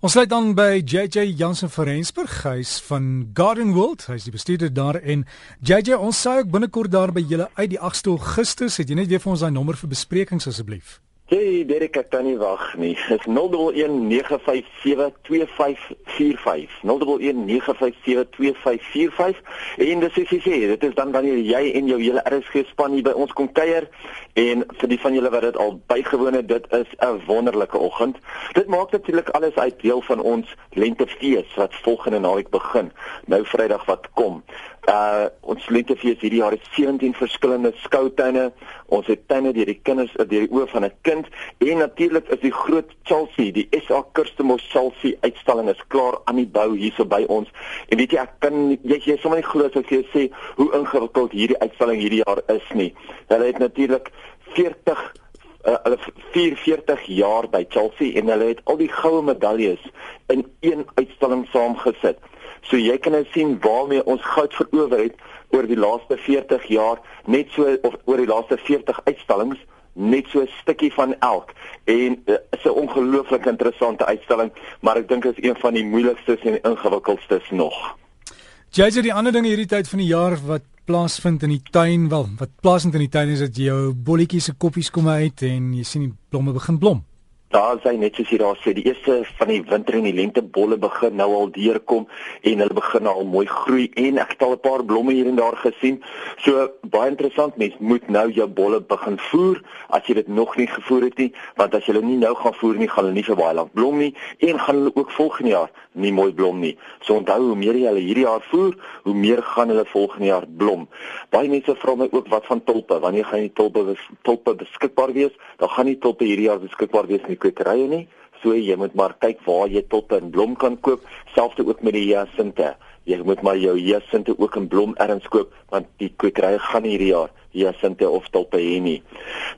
Ons sluit dan by JJ Jansen van Rensburg, hy's van Garden World, hy's die bestuurder daar en JJ, ons sou ook binnekort daar by julle uit die 8ste Augustus, het jy net weer vir ons daai nommer vir besprekings asseblief? Hey, Derek, ek kan nie wag nie. Dis 0119572545. 0119572545. En dis is sê, dit is dan wanneer jy en jou hele RSG span hier by ons kom kuier en vir die van julle wat dit al bygewoon het, dit is 'n wonderlike oggend. Dit maak natuurlik alles uit deel van ons lentefees wat volgende naweek begin. Nou Vrydag wat kom. Uh ons lentefees hierdie jaar het 17 verskillende skoutuine. Ons het tuine deur die kinders deur die oë van 'n kind en natuurlik is die groot Chelsea, die SA Kirstemos Chelsea uitstalling is klaar aan die bou hierso by ons. En weet jy ek kan jy jy sommer nie glo as ek vir jou sê hoe ingewikkeld hierdie uitstalling hierdie jaar is nie. Hulle het natuurlik 40 uh, hulle 44 jaar by Chelsea en hulle het al die goue medaljes in een uitstalling saamgesit. So jy kan nou sien waarmee ons goud verower het oor die laaste 40 jaar, net so of oor die laaste 40 uitstallings net so 'n stukkie van elk en uh, is 'n ongelooflik interessante uitstalling, maar ek dink dit is een van die moeilikstes en ingewikkeldstes nog. Jy sê die ander dinge hierdie tyd van die jaar wat plaasvind in die tuin, wel, wat plaasvind in die tuin is dat jou bolletjies se koppies kom uit en jy sien die blomme begin blom. Daar sê net soos jy daar sê, die eerste van die winter en die lente bolle begin nou al deurkom en hulle begin al mooi groei en ek het al 'n paar blomme hier en daar gesien. So baie interessant, mens moet nou jou bolle begin voer as jy dit nog nie gevoer het nie, want as jy hulle nie nou gaan voer nie, gaan hulle nie vir baie lank blom nie en gaan hulle ook volgende jaar nie mooi blom nie. So onthou hoe meer jy hulle hierdie jaar voer, hoe meer gaan hulle volgende jaar blom. Baie mense vra my ook wat van tulpe, wanneer gaan die tulpe tulpe beskikbaar wees? Dan gaan die tulpe hierdie jaar beskikbaar wees nie kwekerye nie. So jy moet maar kyk waar jy tot in blom kan koop, selfs ook met die hyacinthe. Jy moet maar jou hyacinthe ook in blom erns koop want die kwekerye gaan hierdie jaar hyacinthe of tulpe hê nie.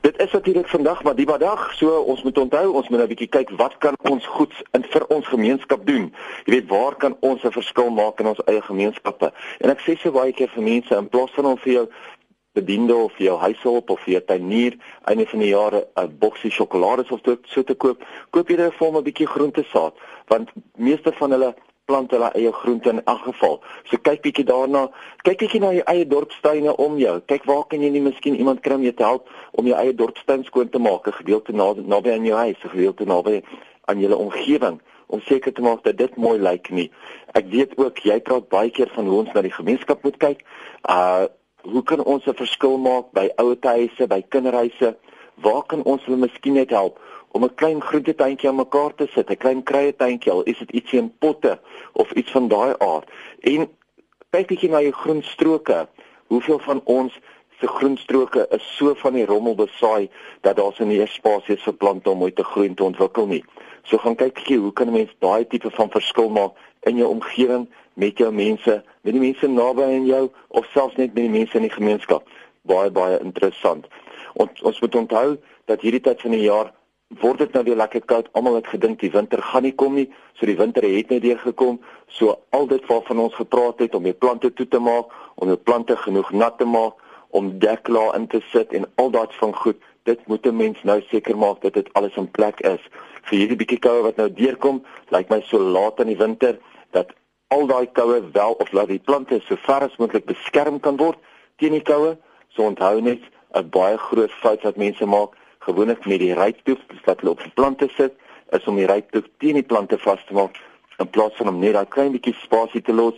Dit is natuurlik vandag maar die dag, so ons moet onthou, ons moet nou 'n bietjie kyk wat kan ons goeds in vir ons gemeenskap doen. Jy weet waar kan ons 'n verskil maak in ons eie gemeenskappe? En ek sê so baie keer vir mense in plaas van om vir jou bediende of vir jou huishulp of vir jou tuinier einde van die jare 'n boksie sjokolade of so te koop, koop jy vir hom 'n bietjie groentesaad, want meeste van hulle plant hulle eie groente in elk geval. So kyk bietjie daarna, kyk bietjie na jou eie dorpstuine om jou. Kyk waar kan jy nie miskien iemand kry om jou te help om jou eie dorpstuin skoon te maak, 'n gedeelte naby na aan jou huis, 'n gedeelte naby aan jou omgewing om seker te maak dat dit mooi lyk nie. Ek weet ook jy praat baie keer van hoe ons na die gemeenskap moet kyk. Uh hoe kan ons 'n verskil maak by ouerhuise, by kinderhuise? Waar kan ons hulle miskien net help om 'n klein groentetuintjie aan mekaar te sit, 'n klein kruietuintjie al is dit ietsie in potte of iets van daai aard. En kyk bietjie na jou groenstroke. Hoeveel van ons se groenstroke is so van die rommel besaai dat daar se nie spasie is vir plante om mooi te groei en te ontwikkel nie. So gaan kyk bietjie hoe kan 'n mens daai tipe van verskil maak in jou omgewing met jou mense, met die mense naby aan jou of selfs net met die mense in die gemeenskap. Baie baie interessant. Ons ons moet onthou dat hierdie tyd van die jaar word dit nou weer lekker koud. Almal het gedink die winter gaan nie kom nie, so die winter het net weer gekom. So al dit waarvan ons gepraat het om die plante toe te maak, om die plante genoeg nat te maak, om deklaar in te sit en al daai van goed, dit moet 'n mens nou seker maak dat dit alles in plek is. Vir hierdie bietjie koue wat nou deurkom, lyk my so laat in die winter dat al daai koue wel of laat die plante so ver as moontlik beskerm kan word teen die koue. So onthou net 'n baie groot fout wat mense maak, gewoonlik met die ryptoef wat hulle op die plante sit, is om die ryptoef teen die plante vas te maak in plaas van om net daai klein bietjie spasie te los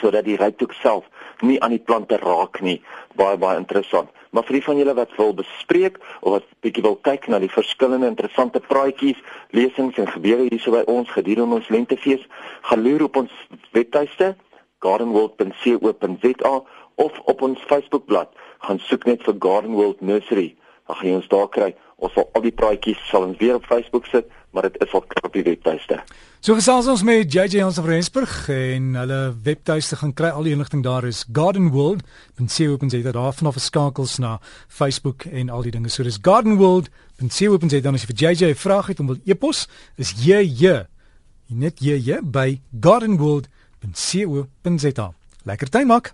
sodat die ryptoek self nie aan die plante raak nie. Baie baie interessant. Maar vir die van julle wat wil bespreek of wat bietjie wil kyk na die verskillende interessante praatjies, lesings en gebeure hierso by ons gedurende ons lentefees, gaan loer op ons webtuiste gardenworld.co.za of op ons Facebookblad. Gaan soek net vir Garden World Nursery. Dan gaan jy ons daar kry. Ons sal al die praatjies sal ons weer op Facebook sit maar dit is al op die webtuiste. So gesels ons met JJ Hans van Rensburg en hulle webtuiste gaan kry al die inligting daar is gardenworld.co.za daar vanaf skakels na Facebook en al die dinge. So dis gardenworld.co.za dan as jy vir JJ 'n vraag het om wil e-pos is JJ net JJ by gardenworld.co.za. Lekker tyd maak.